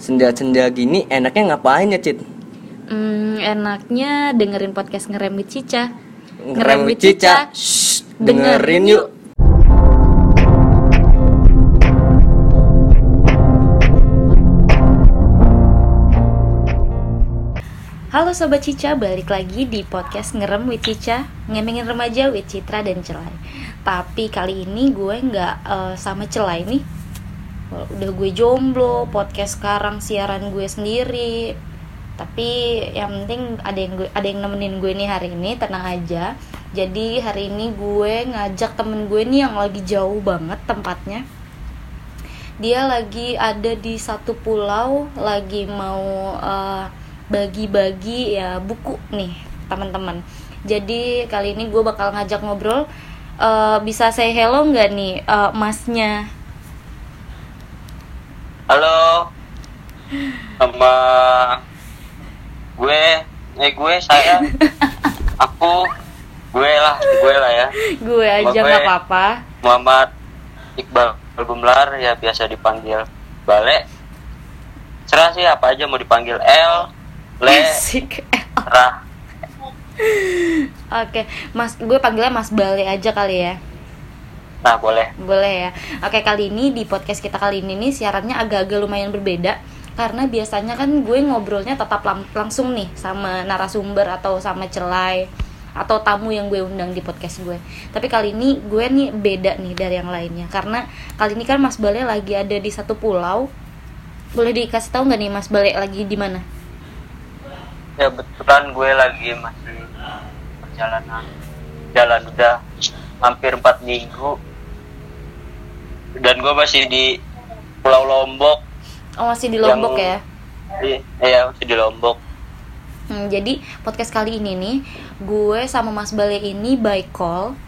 Senja-senja gini enaknya ngapain ya, Cit? Hmm, enaknya dengerin podcast ngerem with Cica. Ngerem with Cica. Shh, dengerin yuk. Halo Sobat Cica, balik lagi di podcast Ngerem with Cica Ngemengin remaja with Citra dan Celai Tapi kali ini gue nggak eh, sama Celai nih Udah gue jomblo, podcast sekarang siaran gue sendiri. Tapi yang penting ada yang, gue, ada yang nemenin gue nih hari ini, tenang aja. Jadi hari ini gue ngajak temen gue nih yang lagi jauh banget tempatnya. Dia lagi ada di satu pulau lagi mau eh, bagi-bagi ya buku nih teman-teman. Jadi kali ini gue bakal ngajak ngobrol Eh, bisa say hello nggak nih eh, masnya Halo, sama gue, eh gue saya, aku, gue lah, gue lah ya, gue aja nggak apa-apa Muhammad Iqbal Gumlar ya biasa dipanggil Bale. Serah sih apa aja mau dipanggil L, Le, Asik. Rah. Oke, Mas, gue panggilnya Mas Bale aja kali ya. Nah boleh. Boleh ya. Oke, kali ini di podcast kita kali ini nih siarannya agak-agak lumayan berbeda karena biasanya kan gue ngobrolnya tetap lang- langsung nih sama narasumber atau sama celai atau tamu yang gue undang di podcast gue. Tapi kali ini gue nih beda nih dari yang lainnya karena kali ini kan Mas Bale lagi ada di satu pulau. Boleh dikasih tahu nggak nih Mas Bale lagi di mana? Ya betulan gue lagi masih perjalanan jalan udah hampir 4 minggu dan gue masih di Pulau Lombok Oh, masih di Lombok Yang- ya. Iya, iya masih di Lombok Hmm, jadi podcast kali ini nih, gue sama Mas Bale ini by call.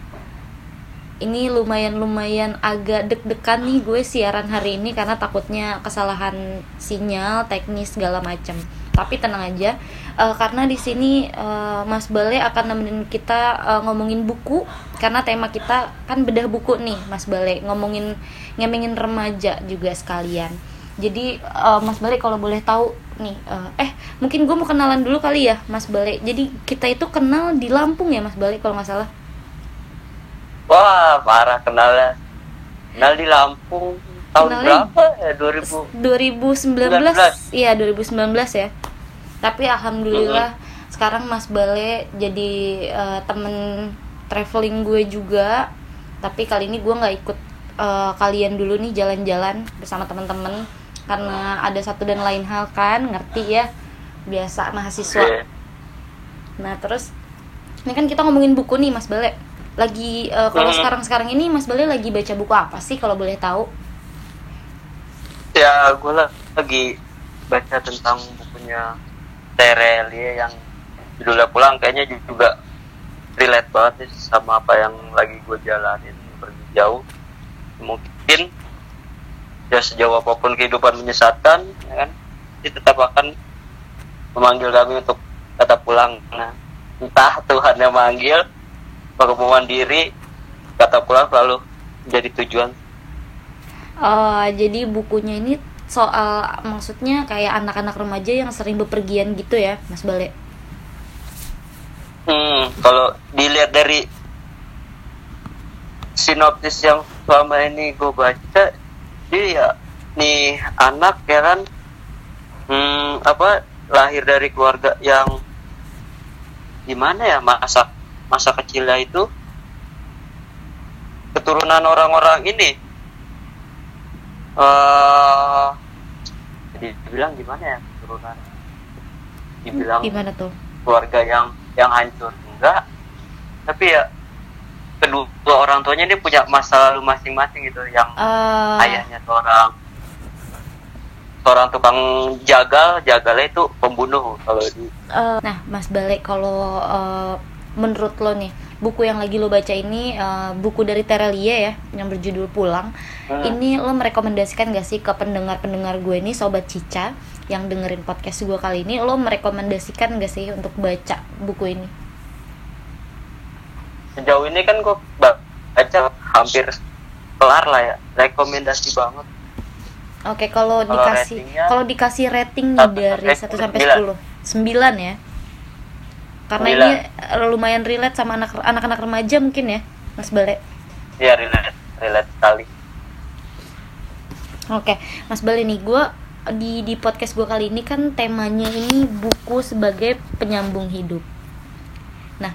Ini lumayan-lumayan agak deg-degan nih gue siaran hari ini karena takutnya kesalahan sinyal, teknis segala macam. Tapi tenang aja, eh, karena di sini eh, Mas Bale akan nemenin kita eh, ngomongin buku. Karena tema kita kan bedah buku nih, Mas Bale. Ngomongin ngemengin remaja juga sekalian. Jadi eh, Mas Bale kalau boleh tahu nih, eh, eh mungkin gue mau kenalan dulu kali ya, Mas Bale. Jadi kita itu kenal di Lampung ya, Mas Bale kalau nggak salah. wah parah kenalnya. Kenal di Lampung tahun Kenalnya- berapa ya? 2000 2019 iya 2019 ya tapi alhamdulillah sekarang Mas Bale jadi eh, temen traveling gue juga tapi kali ini gue nggak ikut eh, kalian dulu nih jalan-jalan bersama temen-temen karena ada satu dan lain hal kan ngerti ya biasa mahasiswa Oke. Nah terus ini kan kita ngomongin buku nih Mas Bale. Lagi eh, kalau Hmm. sekarang-sekarang ini Mas Bale lagi baca buku apa sih kalau boleh tahu? ya gue lagi baca tentang bukunya Terelie yang judulnya pulang kayaknya juga relate banget nih sama apa yang lagi gue jalanin pergi jauh. Mungkin ya sejauh apa pun kehidupan menyesatkan ya kan dia tetap akan memanggil kami untuk kata pulang. Nah entah Tuhan yang manggil kemauan diri kata pulang selalu jadi tujuan. Eh, jadi bukunya ini soal maksudnya kayak anak-anak remaja yang sering bepergian gitu ya Mas Bale. Hmm, kalau dilihat dari sinopsis yang selama ini gue baca, dia ya nih anak ya kan, hmm, apa lahir dari keluarga yang gimana ya masa masa kecilnya itu? Keturunan orang-orang ini eh dibilang gimana ya keturunan? Dibilang Gimana tuh? keluarga yang yang hancur. Enggak. Tapi ya kedua orang tuanya dia punya masa lalu masing-masing gitu yang Eh, ayahnya seorang seorang tukang jagal jagalnya itu pembunuh kalau di eh, nah Mas Bale kalau eh, menurut lo nih buku yang lagi lo baca ini eh, buku dari Terelie ya yang berjudul Pulang. Hmm. Ini lo merekomendasikan gak sih ke pendengar-pendengar gue ini sobat Cica yang dengerin podcast gue kali ini lo merekomendasikan gak sih untuk baca buku ini? sejauh ini kan gue baca hampir kelar lah ya rekomendasi banget Oke, kalau dikasih kalau dikasih rating nih dari sampai 1 sampai sembilan. 10. 9 ya. Karena Sembilan. ini eh, lumayan relate sama anak anak-anak remaja mungkin ya, Mas Bale. Iya relate, relate sekali. Oke, Mas Bale nih, gue di di podcast gue kali ini kan temanya ini buku sebagai penyambung hidup. Nah,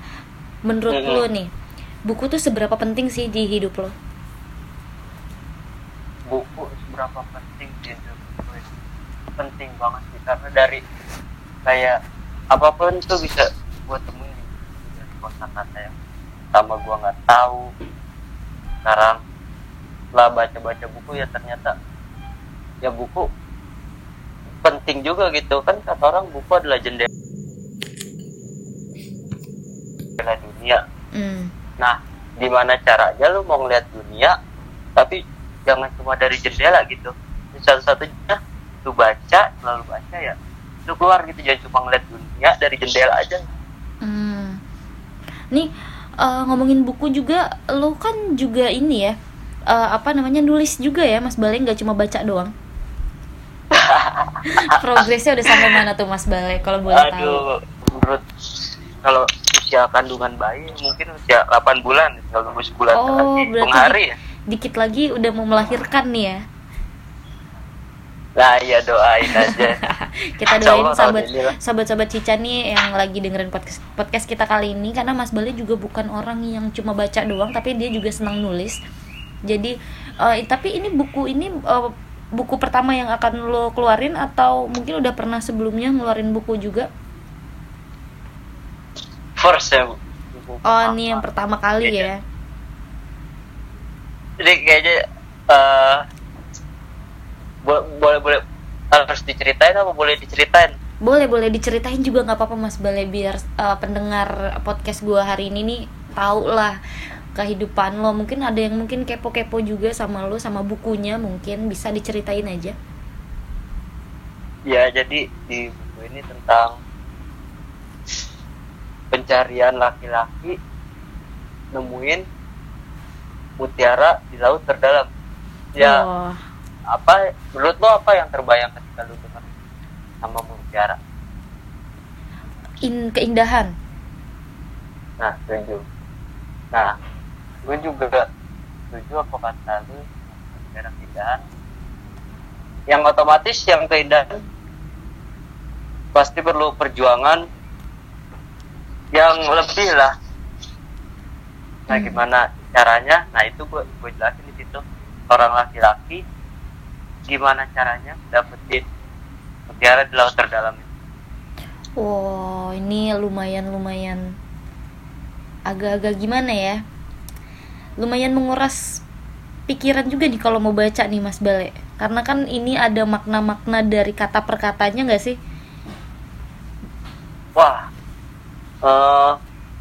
menurut Mm-mm. lo nih, buku tuh seberapa penting sih di hidup lo? buku seberapa penting di hidup gue penting banget sih karena dari kayak apa pun tuh bisa gue temuin di kosakata yang sama gue nggak tahu sekarang setelah baca-baca buku ya ternyata ya buku penting juga gitu kan kata orang buku adalah jendela dunia Hmm. Nah, gimana caranya lu mau ngeliat dunia, tapi jangan cuma dari jendela gitu. Satu-satunya lu baca, lalu baca ya, lu keluar gitu jangan cuma ngeliat dunia dari jendela aja. Hmm. Nih eh, ngomongin buku juga, lo kan juga ini ya, eh, apa namanya nulis juga ya, Mas Bale nggak cuma baca doang. Progresnya udah sampai mana tuh Mas Bale? Kalau boleh tahu. Aduh, menurut kalau usia kandungan bayi mungkin usia 8 bulan, kalau nunggu sebulan Oh, lagi, berarti hari ya. Dikit lagi udah mau melahirkan nih ya. Nah, iya doain aja. Kita doain Allah sahabat sahabat-sahabat Cica nih yang lagi dengerin podcast podcast kita kali ini karena Mas Bale juga bukan orang yang cuma baca doang tapi dia juga senang nulis. Jadi eh, tapi ini buku ini eh, buku pertama yang akan lo keluarin atau mungkin udah pernah sebelumnya ngeluarin buku juga? First ya. buku Oh, ini yang pertama kali Iya. ya. jadi kayaknya eh bo- boleh boleh harus diceritain apa boleh diceritain? Boleh boleh diceritain juga nggak apa-apa Mas. Bale biar eh, pendengar podcast gua hari ini nih tahu lah kehidupan lo. Mungkin ada yang mungkin kepo-kepo juga sama lo sama bukunya mungkin. Bisa diceritain aja. ya jadi di buku ini tentang pencarian laki-laki nemuin mutiara di laut terdalam. Ya Wah, apa menurut lo apa yang terbayang ketika lu dengar sama mutiara? In keindahan. nah setuju. Nah gue juga setuju apa kata lu mutiara keindahan. Yang otomatis yang keindahan pasti perlu perjuangan yang lebih lah. Nah Hmm. gimana caranya? Nah itu gue gue jelasin di situ. Orang laki-laki gimana caranya dapetin mutiara di laut terdalam itu Wow, ini lumayan lumayan agak-agak gimana ya? Lumayan menguras pikiran juga nih kalau mau baca nih Mas Bale. Karena kan ini ada makna-makna dari kata perkatanya nggak sih? wah eh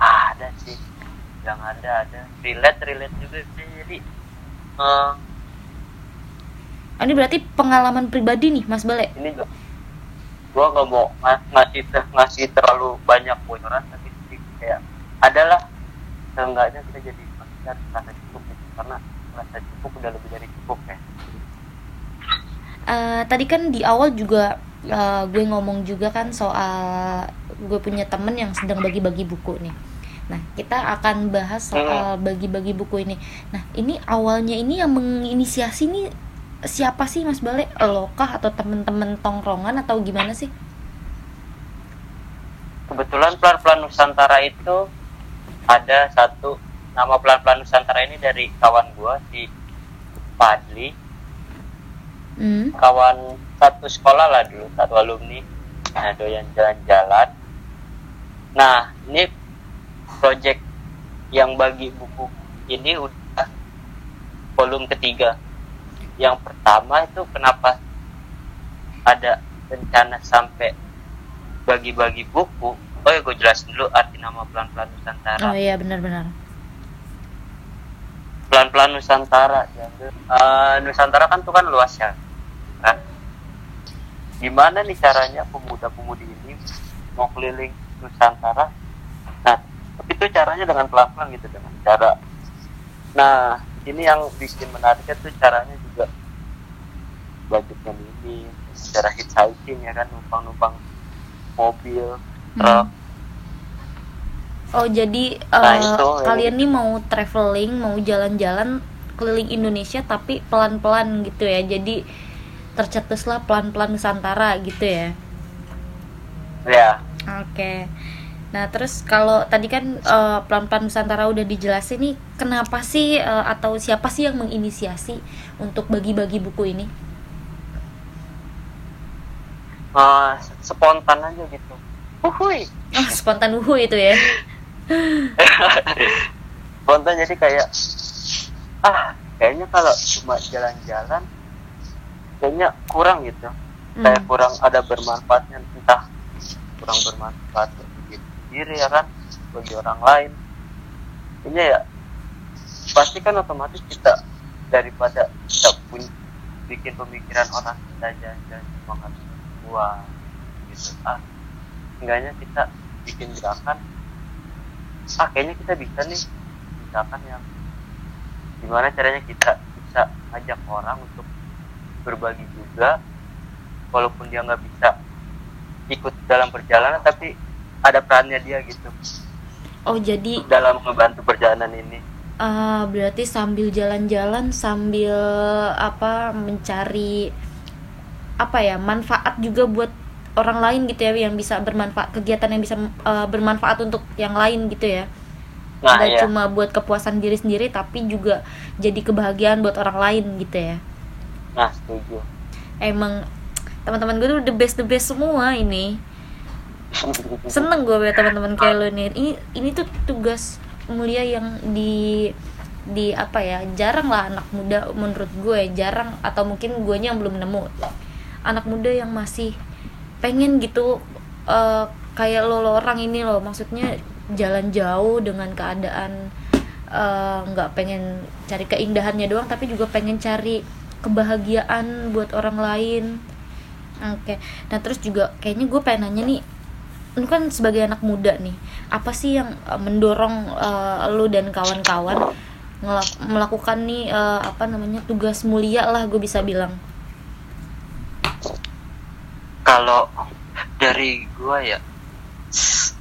ada sih yang ada ada relate relate juga sih jadi Oh, ini berarti pengalaman pribadi nih Mas Bale. ini gua gua nggak mau ng- ngasih te- ngasih terlalu banyak bocoran tapi sih kayak adalah seenggaknya kita jadi manusia rasa cukup gitu karena rasa cukup udah lebih dari cukup ya Eh, tadi kan di awal juga eh, gue ngomong juga kan soal gue punya temen yang sedang bagi-bagi buku nih. Nah, kita akan bahas soal bagi-bagi buku ini. Nah, ini awalnya ini yang menginisiasi ini siapa sih Mas Bale? Lo kah atau temen-temen tongkrongan atau gimana sih? kebetulan pelan-pelan Nusantara itu ada satu nama pelan-pelan Nusantara ini dari kawan gua si Padli Hmm. kawan satu sekolah lah dulu satu alumni nah doyan jalan-jalan nah ini project yang bagi buku ini udah volume ketiga yang pertama itu kenapa ada rencana sampai bagi-bagi buku? Oh ya gue jelasin dulu arti nama pelan-pelan Nusantara. Oh iya benar-benar. pelan-pelan Nusantara ya. Eh, Nusantara kan tuh kan luas ya. Kan gimana nih caranya pemuda-pemudi ini mau keliling Nusantara? Nah tapi itu caranya dengan pelan-pelan gitu dengan cara. Nah ini yang bikin menariknya tuh caranya budgetnya ini secara hitchhiking ya kan numpang numpang mobil Hmm. truk Oh jadi Nah, eh, itu, ya. kalian nih mau traveling, mau jalan-jalan keliling Indonesia tapi pelan-pelan gitu ya. Jadi tercetuslah pelan-pelan Nusantara gitu ya. ya Oke. Nah terus kalau tadi kan eh, pelan-pelan Nusantara udah dijelasin nih, kenapa sih eh, atau siapa sih yang menginisiasi untuk bagi-bagi buku ini? Eh, spontan aja gitu Uhuy. Oh spontan uhu itu ya. spontan jadi kayak ah kayaknya kalau cuma jalan-jalan kayaknya kurang gitu kayak Hmm. kurang ada bermanfaatnya entah kurang bermanfaat bagi diri ya kan bagi orang lain ini ya pasti kan otomatis kita daripada kita pun bikin pemikiran orang kita jalan-jalan cuma ngasih uang gitu. Ah enggaknya kita bikin gerakan. Ah kayaknya kita bisa nih misalkan yang gimana caranya kita bisa ajak orang untuk berbagi juga walaupun dia nggak bisa ikut dalam perjalanan tapi ada perannya dia gitu. Oh jadi dalam membantu perjalanan ini. Ah, berarti sambil jalan-jalan sambil apa mencari apa ya manfaat juga buat orang lain gitu ya yang bisa bermanfaat kegiatan yang bisa eh, bermanfaat untuk yang lain gitu ya. Nah nggak ya cuma buat kepuasan diri sendiri tapi juga jadi kebahagiaan buat orang lain gitu ya. Nah setuju. Emang teman-teman gue tuh the best the best semua ini. Seneng gue ya teman-teman kayak lo nih. Ini ini tuh tugas mulia yang di di apa ya jarang lah anak muda menurut gue jarang atau mungkin guanya yang belum nemu anak muda yang masih pengen gitu eh, kayak lo, orang ini loh. Maksudnya jalan jauh dengan keadaan eh, nggak pengen cari keindahannya doang tapi juga pengen cari kebahagiaan buat orang lain. Oke. Nah terus juga kayaknya gue pengen nanya nih lu kan sebagai anak muda nih apa sih yang eh, mendorong eh, lu dan kawan-kawan melakukan nih eh, apa namanya tugas mulia lah gue bisa bilang kalau dari gua ya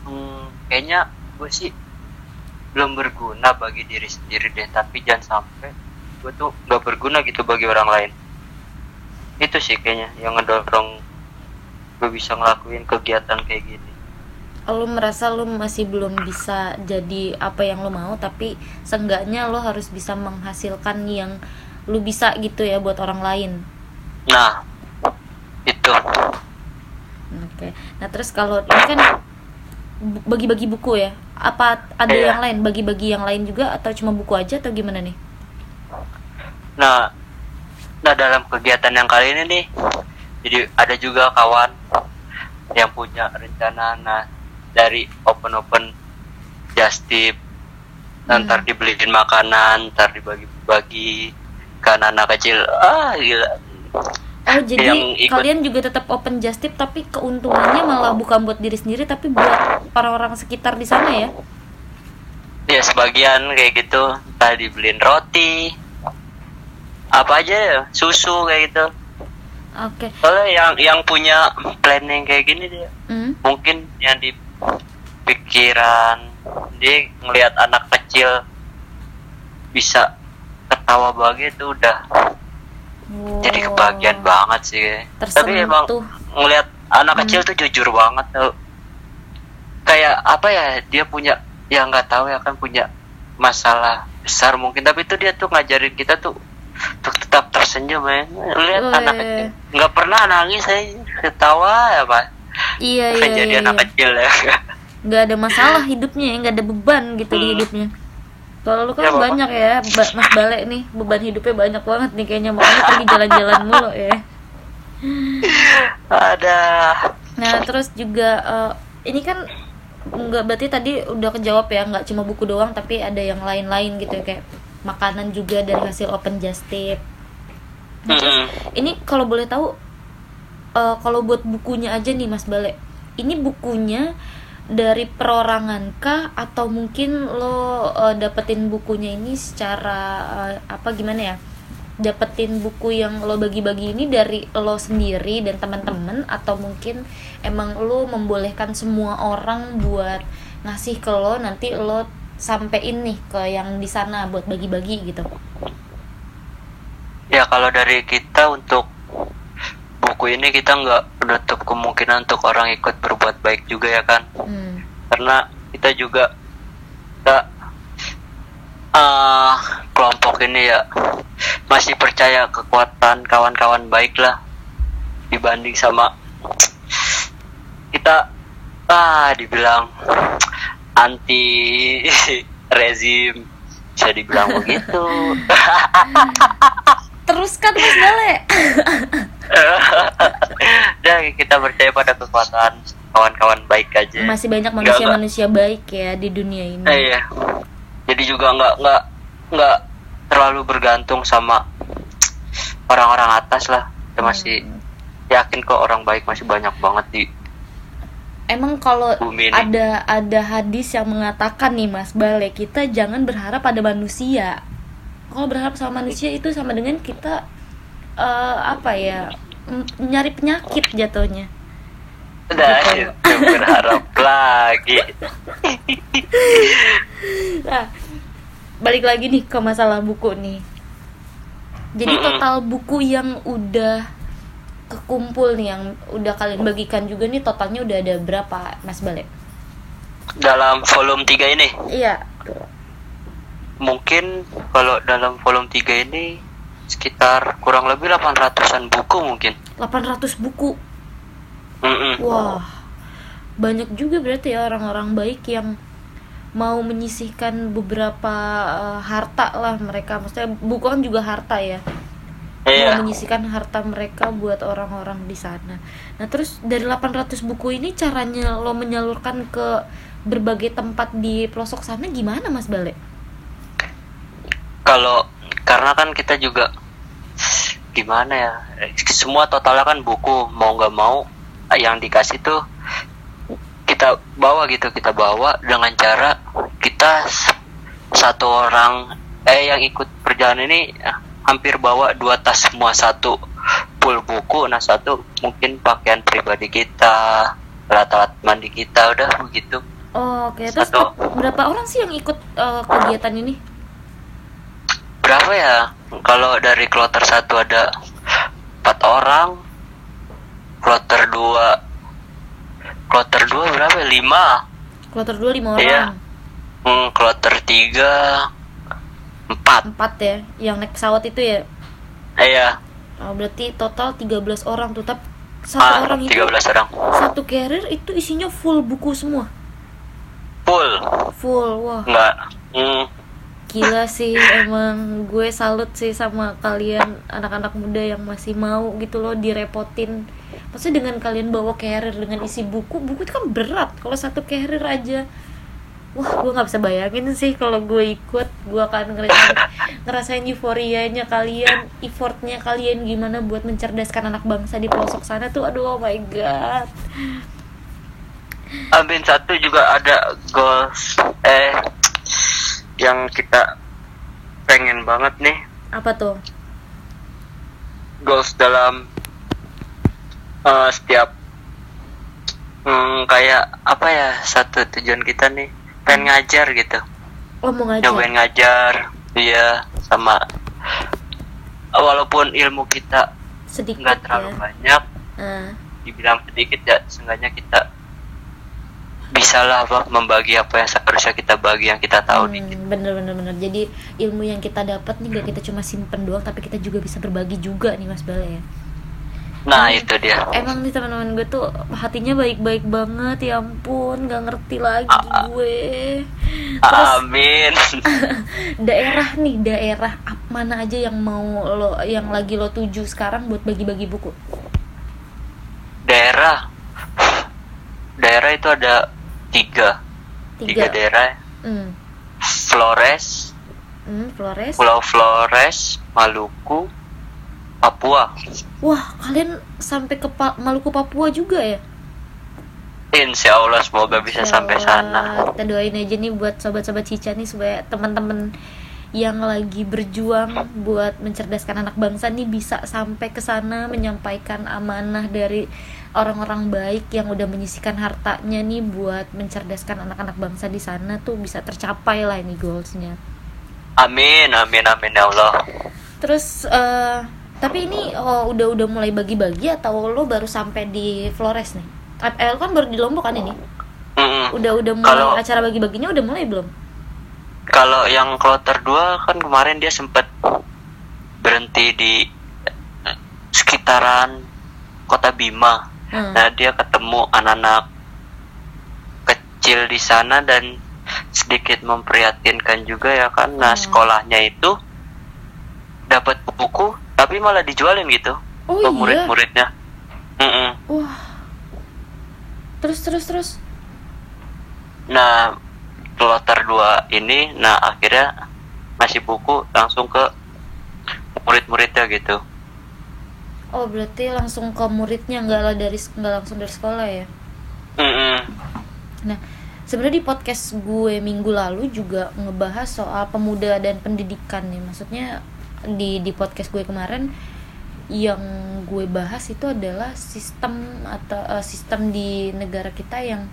hmm, kayaknya gue sih belum berguna bagi diri sendiri deh. Tapi jangan sampai gue tuh nggak berguna gitu bagi orang lain. Itu sih kayaknya yang ngedorong gue bisa ngelakuin kegiatan kayak gini. Lu merasa lu masih belum bisa jadi apa yang lu mau tapi seenggaknya lu harus bisa menghasilkan yang lu bisa gitu ya buat orang lain. Nah Oke. Nah, terus kalau ini kan bagi-bagi buku ya. Apa ada Iya. yang lain? Bagi-bagi yang lain juga atau cuma buku aja atau gimana nih? Nah, nah dalam kegiatan yang kali ini nih, jadi ada juga kawan yang punya rencana nah dari open open just tip, Hmm. ntar dibeliin makanan, ntar dibagi-bagi ke anak-anak kecil. Ah gila. Oh, jadi Yang ikut- kalian juga tetap open just tip tapi keuntungannya malah bukan buat diri sendiri tapi buat orang-orang sekitar di sana ya. Ya sebagian kayak gitu, entah dibeliin roti, apa aja ya, susu kayak gitu. Oke. Soalnya yang yang punya planning kayak gini dia Hmm. mungkin yang di pikiran dia ngelihat anak kecil bisa ketawa bahagia itu udah Wow. jadi kebahagiaan banget sih tapi emang Tersentuh. ngelihat anak Hmm. kecil tuh jujur banget tuh kayak apa ya dia punya ya nggak tahu ya kan punya masalah besar mungkin tapi itu dia tuh ngajarin kita tuh untuk tetap tersenyum ya lihat Weh. anak kecil nggak pernah nangis saya ketawa ya pak Iya, iya, jadi iya. anak iya. kecil ya nggak ada masalah hidupnya ya nggak ada beban gitu di Hmm. hidupnya kalau lu kan Ya, banyak ya Ba- Mas Bale nih beban hidupnya banyak banget nih kayaknya makanya pergi jalan-jalan mulu ya. Ada nah terus juga eh, ini kan nggak berarti tadi udah kejawab ya nggak cuma buku doang tapi ada yang lain-lain gitu ya kayak makanan juga dari hasil open just tip. Nah, terus ini kalau boleh tahu eh, kalau buat bukunya aja nih Mas Bale ini bukunya dari perorangan kah? Atau mungkin lo eh, dapetin bukunya ini secara eh, apa gimana ya? Dapetin buku yang lo bagi-bagi ini dari lo sendiri dan teman-teman? Atau mungkin emang lo membolehkan semua orang buat ngasih ke lo nanti lo sampein nih ke yang di sana buat bagi-bagi gitu? Ya kalau dari kita untuk buku ini kita nggak menutup kemungkinan untuk orang ikut berbuat baik juga ya kan hmm. karena kita juga kita uh, kelompok ini ya masih percaya kekuatan kawan-kawan baik lah dibanding sama kita ah dibilang anti rezim bisa dibilang begitu teruskan mas Bale dan kita percaya pada kekuatan kawan-kawan baik aja. Masih banyak manusia-manusia baik ya di dunia ini. Eh, iya. Jadi juga nggak nggak nggak terlalu bergantung sama orang-orang atas lah. Kita masih Hmm. yakin kok orang baik masih banyak banget di Emang kalau ada ada hadis yang mengatakan nih Mas Bale, kita jangan berharap pada manusia. Kalau berharap sama manusia itu sama dengan kita eh, apa ya? nyari penyakit jatuhnya. Udah Gitu. itu berharap lagi Nah, balik lagi nih ke masalah buku nih. Jadi total buku yang udah kekumpul nih yang udah kalian bagikan juga nih totalnya udah ada berapa Mas Bale? dalam volume 3 ini Iya. Mungkin kalau dalam volume 3 ini sekitar kurang lebih 800-an buku mungkin 800 buku. Mm-mm. Wah, banyak juga berarti ya orang-orang baik yang mau menyisihkan beberapa eh, harta lah mereka. Maksudnya buku kan juga harta ya. iya Mau menyisihkan harta mereka buat orang-orang di sana. Nah, terus dari 800 buku ini caranya lo menyalurkan ke berbagai tempat di pelosok sana gimana Mas Bale? Kalau karena kan kita juga gimana ya semua totalnya kan buku mau nggak mau yang dikasih tuh kita bawa gitu kita bawa dengan cara kita satu orang eh yang ikut perjalanan ini hampir bawa dua tas semua satu full buku nah satu mungkin pakaian pribadi kita alat-alat mandi kita udah begitu Oh, Oke, terus Satu. pe- berapa orang sih yang ikut eh, kegiatan ini? Berapa ya kalau dari kloter satu ada empat orang kloter dua kloter dua berapa ya? lima Kloter 2 lima orang. Iya. hmm, kloter tiga empat Empat ya, yang naik pesawat itu ya. iya Oh, berarti total 13 orang tuh. Tapi satu ah, orang itu 13 orang satu carrier itu isinya full buku semua. full Full. Wah, enggak hmm, gila sih emang gue salut sih sama kalian anak-anak muda yang masih mau gitu loh direpotin. Maksudnya dengan kalian bawa carrier dengan isi buku, buku itu kan berat. Kalau satu carrier aja Wah, gue nggak bisa bayangin sih kalau gue ikut, gue akan ngerasain, ngerasain euforianya kalian, effortnya kalian gimana buat mencerdaskan anak bangsa di pelosok sana tuh, aduh, oh my god. Amin satu juga ada goals eh yang kita pengen banget nih Apa tuh? goals dalam eh, setiap hmm, kayak apa ya satu tujuan kita nih pengen ngajar gitu Oh mau ngajar? nyobain ngajar iya sama walaupun ilmu kita Sedikit nggak terlalu ya. banyak Ah, dibilang sedikit ya seenggaknya kita bisa lah apa membagi apa yang seharusnya kita bagi yang kita tahu nih hmm, bener bener bener. Jadi ilmu yang kita dapat nih gak kita cuma simpen doang, tapi kita juga bisa berbagi juga nih Mas Bale ya. nah itu dia Emang nih teman-teman gue tuh hatinya baik-baik banget, ya ampun, gak ngerti lagi Ah, gue. Terus amin daerah nih, daerah mana aja yang mau lo, yang lagi lo tuju sekarang buat bagi-bagi buku? daerah daerah itu ada tiga tiga Tiga. daerah Hmm, Flores hmm, Flores. Pulau Flores Maluku Papua Wah, kalian sampai ke Pa- Maluku Papua juga ya? Insya Allah semoga bisa Insya sampai Allah. sana Kita doain aja nih buat sobat-sobat Cica nih supaya teman-teman yang lagi berjuang buat mencerdaskan anak bangsa nih bisa sampai ke sana menyampaikan amanah dari orang-orang baik yang udah menyisikan hartanya nih buat mencerdaskan anak-anak bangsa di sana tuh bisa tercapai lah ini goalsnya. Amin, amin, amin ya Allah. Terus eh, tapi ini oh, udah udah mulai bagi-bagi atau lo baru sampai di Flores nih? Eh, lo kan baru di Lombok kan ini? Mm-mm. Udah udah mulai Kalau- acara bagi-baginya udah mulai belum? Kalau yang kloter 2 kan kemarin dia sempat berhenti di sekitaran kota Bima. Hmm. Nah, dia ketemu anak-anak kecil di sana dan sedikit memprihatinkan juga ya kan. Nah, Hmm. sekolahnya itu dapat buku tapi malah dijualin gitu Oh ke iya. murid-muridnya. Mm-mm. Wah. Terus terus terus. Nah, kloter 2 ini nah akhirnya ngasih buku langsung ke murid-muridnya gitu. Oh berarti langsung ke muridnya nggak lah dari nggak langsung dari sekolah ya? Nah sebenarnya di podcast gue minggu lalu juga ngebahas soal pemuda dan pendidikan nih. Maksudnya di di podcast gue kemarin yang gue bahas itu adalah sistem atau eh, sistem di negara kita yang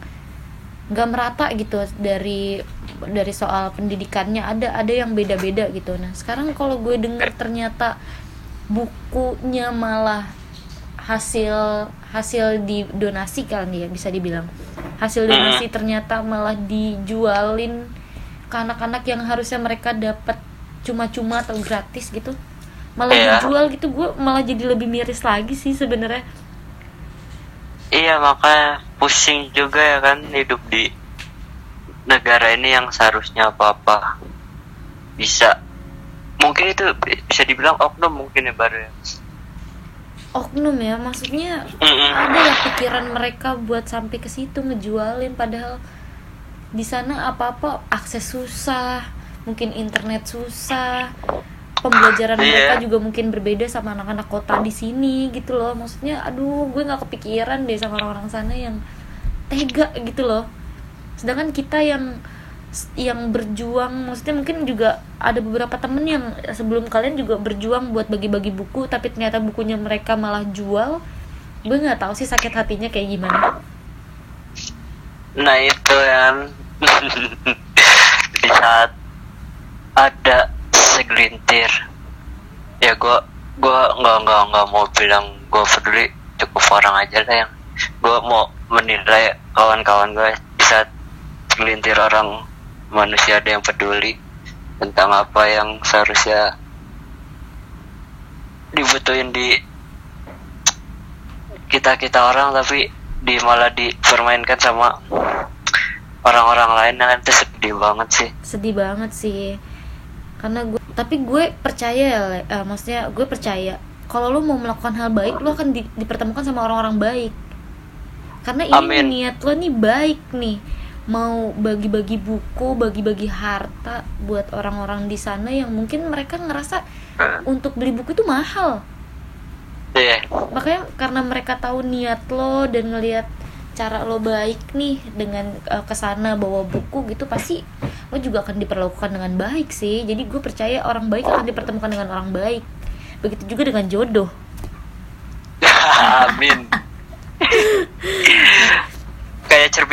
nggak merata gitu dari dari soal pendidikannya ada ada yang beda-beda gitu nah sekarang kalau gue dengar ternyata bukunya malah hasil hasil di donasi kan ya bisa dibilang. Hasil donasi ternyata malah dijualin ke anak-anak yang harusnya mereka dapat cuma-cuma atau gratis gitu. Malah Iya. dijual gitu gue malah jadi lebih miris lagi sih sebenarnya. Iya makanya pusing juga ya kan hidup di negara ini yang seharusnya apa-apa bisa mungkin itu bisa dibilang oknum mungkin ya baru ya. oknum ya maksudnya Mm-mm. ada ya pikiran mereka buat sampai ke situ ngejualin padahal di sana apa-apa akses susah mungkin internet susah pembelajaran Iya. mereka juga mungkin berbeda sama anak-anak kota di sini gitu loh maksudnya aduh gue nggak kepikiran deh sama orang-orang sana yang tega gitu loh sedangkan kita yang yang berjuang maksudnya mungkin juga ada beberapa temen yang sebelum kalian juga berjuang buat bagi-bagi buku tapi ternyata bukunya mereka malah jual. Gue nggak tahu sih sakit hatinya kayak gimana. Nah itu yang di saat ada segelintir ya gue gue nggak nggak nggak mau bilang gue peduli cukup orang aja lah yang gue mau menilai kawan-kawan gue di saat segelintir orang manusia ada yang peduli tentang apa yang seharusnya dibutuhin di kita kita orang tapi di malah dipermainkan sama orang-orang lain kan itu sedih banget sih sedih banget sih karena gue tapi gue percaya ya. Eh, maksudnya gue percaya kalau lo mau melakukan hal baik lo akan di- dipertemukan sama orang-orang baik karena ini Amin. niat lo nih baik nih mau bagi-bagi buku bagi-bagi harta buat orang-orang di sana yang mungkin mereka ngerasa untuk beli buku itu mahal. Iya. Makanya karena mereka tahu niat lo dan ngelihat cara lo baik nih dengan uh, ke sana bawa buku gitu pasti lo juga akan diperlakukan dengan baik sih. Jadi gue percaya orang baik akan dipertemukan dengan orang baik. Begitu juga dengan jodoh. Amin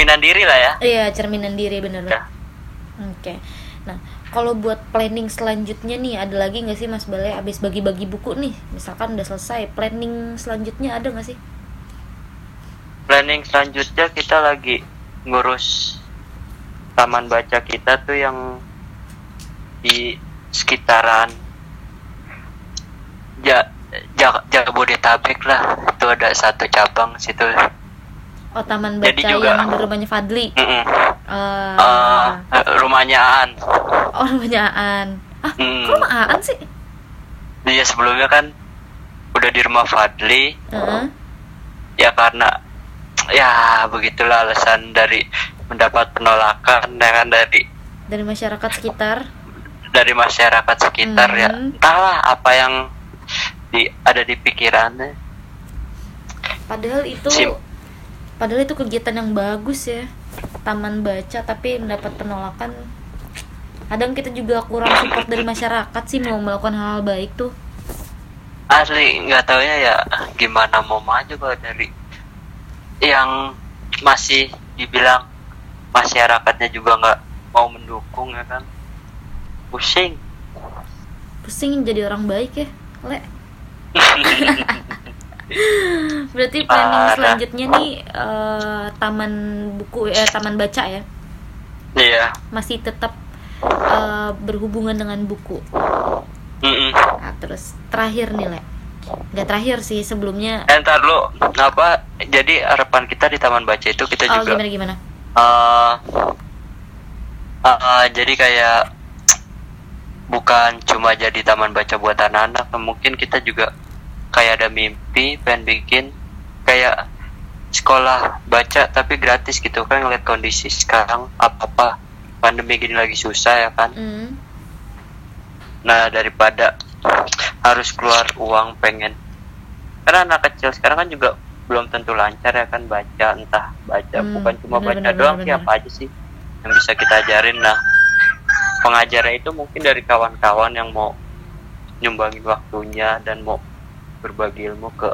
cerminan diri lah ya. Iya cerminan diri bener Ya. oke. Nah kalau buat planning selanjutnya nih ada lagi nggak sih mas Bale? Abis bagi-bagi buku nih misalkan udah selesai planning selanjutnya ada nggak sih? Planning selanjutnya kita lagi ngurus taman baca kita tuh yang di sekitaran ja, ja, Jabodetabek lah. Itu ada satu cabang situ oh taman baca Jadi juga- yang di rumahnya Fadli Mm-mm. Eh, Eh, rumahnya Aan Oh rumahnya Aan Ah Hmm. kok rumah Aan sih? dia sebelumnya kan udah di rumah Fadli Heeh. ya karena ya begitulah alasan dari mendapat penolakan ya kan dari Dari masyarakat sekitar dari masyarakat sekitar ya Hmm. entahlah apa yang di ada di pikirannya Padahal itu Sim. Padahal itu kegiatan yang bagus ya. Taman baca tapi mendapat penolakan. Kadang kita juga kurang support dari masyarakat sih mau melakukan hal-hal baik tuh. Asli nggak tahu ya ya gimana mau maju kalau dari yang masih dibilang masyarakatnya juga nggak mau mendukung ya kan? Pusing. Pusing jadi orang baik ya le berarti planning Parah. selanjutnya nih eh, taman buku eh taman baca ya? Iya. Masih tetap eh, berhubungan dengan buku? Mm-mm. nah, terus terakhir nih le. Nggak terakhir sih sebelumnya Eh, ntar lu apa jadi harapan kita di taman baca itu kita oh juga gimana gimana? Eh eh, jadi kayak bukan cuma jadi taman baca buat anak-anak mungkin kita juga kayak ada mimpi pengen bikin kayak sekolah baca tapi gratis gitu kan ngeliat kondisi sekarang apa apa pandemi gini lagi susah ya kan. Hmm, nah daripada harus keluar uang pengen karena anak kecil sekarang kan juga belum tentu lancar ya kan baca entah baca Hmm, bukan cuma benar, baca benar, doang benar. apa aja sih yang bisa kita ajarin. Nah pengajarnya itu mungkin dari kawan-kawan yang mau nyumbangin waktunya dan mau berbagi ilmu ke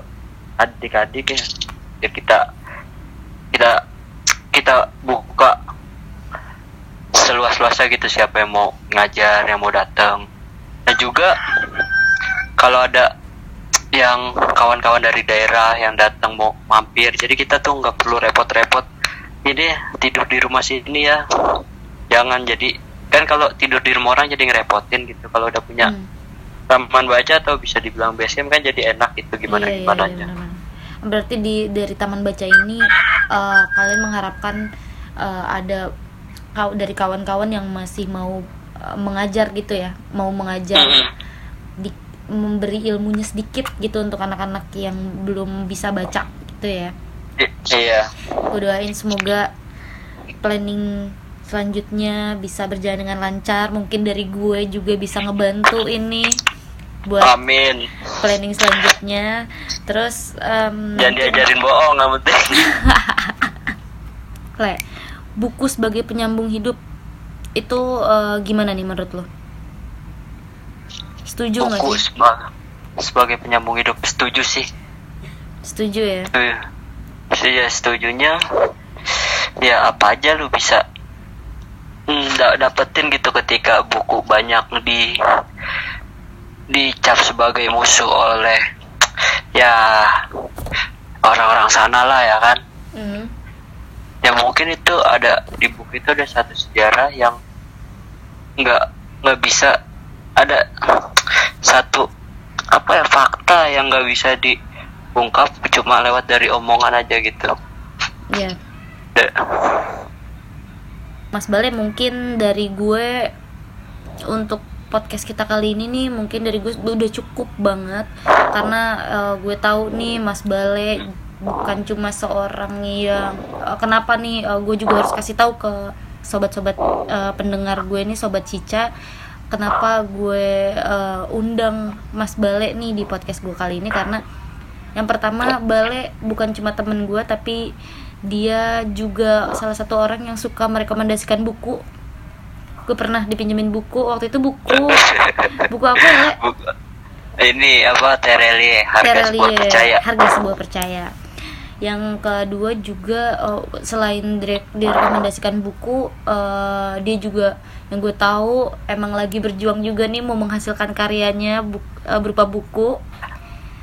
adik-adik ya. Ya kita kita kita buka seluas-luasnya gitu siapa yang mau ngajar yang mau datang dan juga kalau ada yang kawan-kawan dari daerah yang datang mau mampir jadi kita tuh nggak perlu repot-repot ini tidur di rumah sini ya. Jangan jadi kan kalau tidur di rumah orang jadi ngerepotin gitu kalau udah punya hmm. Taman baca atau bisa dibilang basecamp kan jadi enak gitu gimana Iya, iya, gimana iya, benar-benar. berarti di dari taman baca ini eh, kalian mengharapkan eh, ada kau dari kawan-kawan yang masih mau eh, mengajar gitu ya? Mau mengajar di, memberi ilmunya sedikit gitu untuk anak-anak yang belum bisa baca gitu ya? Iya. Gue doain semoga planning selanjutnya bisa berjalan dengan lancar. Mungkin dari gue juga bisa ngebantu ini buat amin. planning selanjutnya. Terus em, jangan diajarin bohong nggak penting Le, buku sebagai penyambung hidup itu eh, gimana nih menurut lo setuju nggak buku sih? seba- sebagai penyambung hidup setuju sih. Setuju ya? Setuju. Ya setujunya. Ya apa aja lu bisa mm, da- dapetin gitu ketika buku banyak di dicap sebagai musuh oleh ya orang-orang sana lah ya kan? Hmm, ya mungkin itu ada di buku itu ada satu sejarah yang nggak nggak bisa ada satu apa ya fakta yang nggak bisa diungkap cuma lewat dari omongan aja gitu. Ya Da- Mas Bale mungkin dari gue untuk podcast kita kali ini nih mungkin dari gue udah cukup banget. Karena eh, gue tahu nih Mas Bale bukan cuma seorang yang eh, kenapa nih eh, gue juga harus kasih tahu ke sobat-sobat eh, pendengar gue nih sobat Cica kenapa gue eh, undang Mas Bale nih di podcast gue kali ini. Karena yang pertama Bale bukan cuma temen gue tapi dia juga salah satu orang yang suka merekomendasikan buku gue pernah dipinjemin buku waktu itu buku. Buku apa ya? Ini apa Terelie harga sebuah Terelie, percaya. harga sebuah percaya. Yang kedua juga eh, selain direk- direkomendasikan buku eh, dia juga yang gue tahu emang lagi berjuang juga nih mau menghasilkan karyanya bu- eh, berupa buku.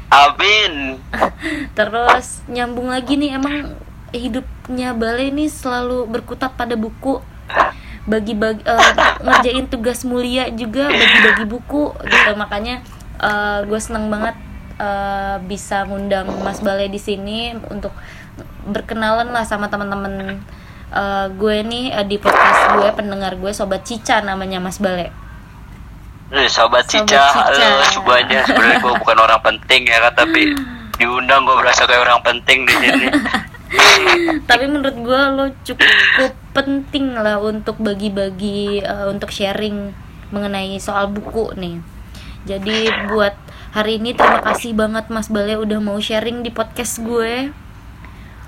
Amin. Terus nyambung lagi nih emang hidupnya Bale ini selalu berkutat pada buku bagi-bagi eh, ngerjain tugas mulia juga bagi-bagi buku gitu makanya eh, gue seneng banget eh, bisa ngundang Mas Bale di sini untuk berkenalan lah sama teman-teman eh, gue nih eh, di podcast gue pendengar gue sobat Cica namanya Mas Bale Nih, sobat Sobat Cica, Cica. halo semuanya. Sebenarnya gue bukan orang penting ya kan, tapi diundang gue berasa kayak orang penting di sini. tapi menurut gue lo cukup penting lah untuk bagi-bagi eh, untuk sharing mengenai soal buku nih. Jadi buat hari ini terima kasih banget Mas Bale udah mau sharing di podcast gue.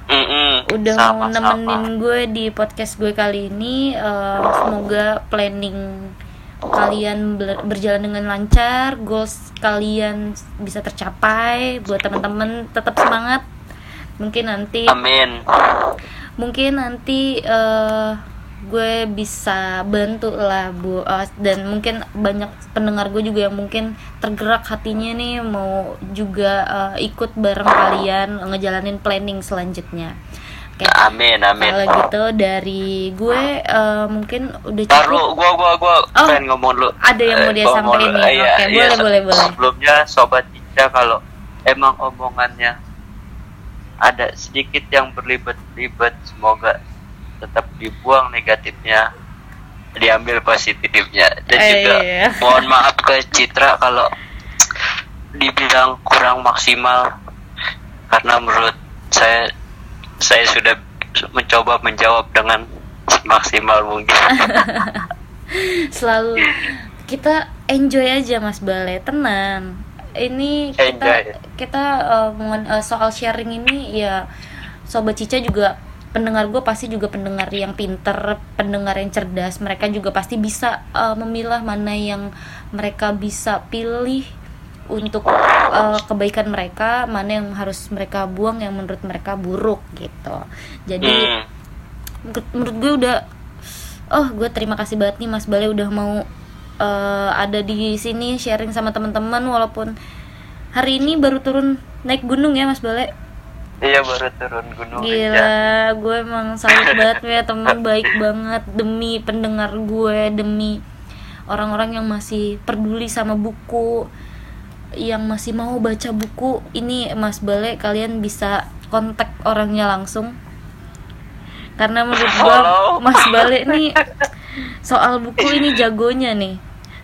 Mm-mm, udah mau sama-sama. nemenin gue di podcast gue kali ini Eh, semoga planning kalian ber- berjalan dengan lancar goals kalian bisa tercapai buat teman-teman tetap semangat mungkin nanti Amin. mungkin nanti eh, gue bisa bantu lah bu Eh, dan mungkin banyak pendengar gue juga yang mungkin tergerak hatinya nih mau juga eh, ikut bareng kalian ngejalanin planning selanjutnya oke Amin, amin. kalau gitu dari gue eh, mungkin udah Taruh, cukup gua gua gua Oh, pengen ngomong dulu. ada yang mau dia dulu. nih. Iya, Oke, iya, boleh, boleh, boleh. Sebelumnya sobat Cica kalau emang omongannya ada sedikit yang berlibat-libat, semoga tetap dibuang negatifnya, diambil positifnya. Dan Eh, juga iya. mohon maaf ke Citra kalau dibilang kurang maksimal karena menurut saya saya sudah mencoba menjawab dengan maksimal mungkin. selalu kita enjoy aja Mas Bale tenang ini kita Enjoy. kita eh, eh, soal sharing ini ya sobat Cica juga pendengar gue pasti juga pendengar yang pinter pendengar yang cerdas mereka juga pasti bisa eh, memilah mana yang mereka bisa pilih untuk eh, kebaikan mereka mana yang harus mereka buang yang menurut mereka buruk gitu jadi Hmm. menurut gue udah oh gue terima kasih banget nih Mas Bale udah mau eh, ada di sini sharing sama teman-teman walaupun hari ini baru turun naik gunung ya Mas Bale Iya baru turun gunung aja. gila gue emang salut banget ya teman baik banget demi pendengar gue demi orang-orang yang masih peduli sama buku yang masih mau baca buku ini Mas Bale kalian bisa kontak orangnya langsung karena menurut Follow. Mas Bale nih soal buku ini jagonya nih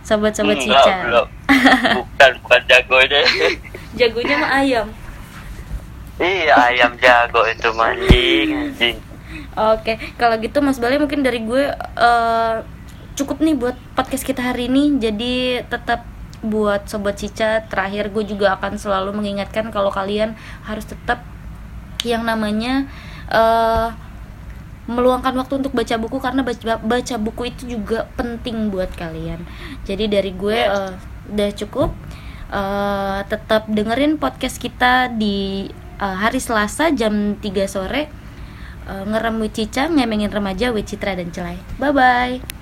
sobat-sobat Enggak, Cica belum. Bukan, bukan jago deh. jagonya mah ayam iya, ayam jago itu mancing, anjing. Oke, kalau gitu Mas Bale mungkin dari gue eh, cukup nih buat podcast kita hari ini. Jadi tetap buat sobat Cica terakhir gue juga akan selalu mengingatkan kalau kalian harus tetap yang namanya eh meluangkan waktu untuk baca buku karena baca baca buku itu juga penting buat kalian. Jadi dari gue eh, udah cukup. Eh, tetap dengerin podcast kita di eh, hari Selasa jam 3 sore. Eh, ngerem with Cica, ngemengin remaja with Citra dan Celai. Bye bye.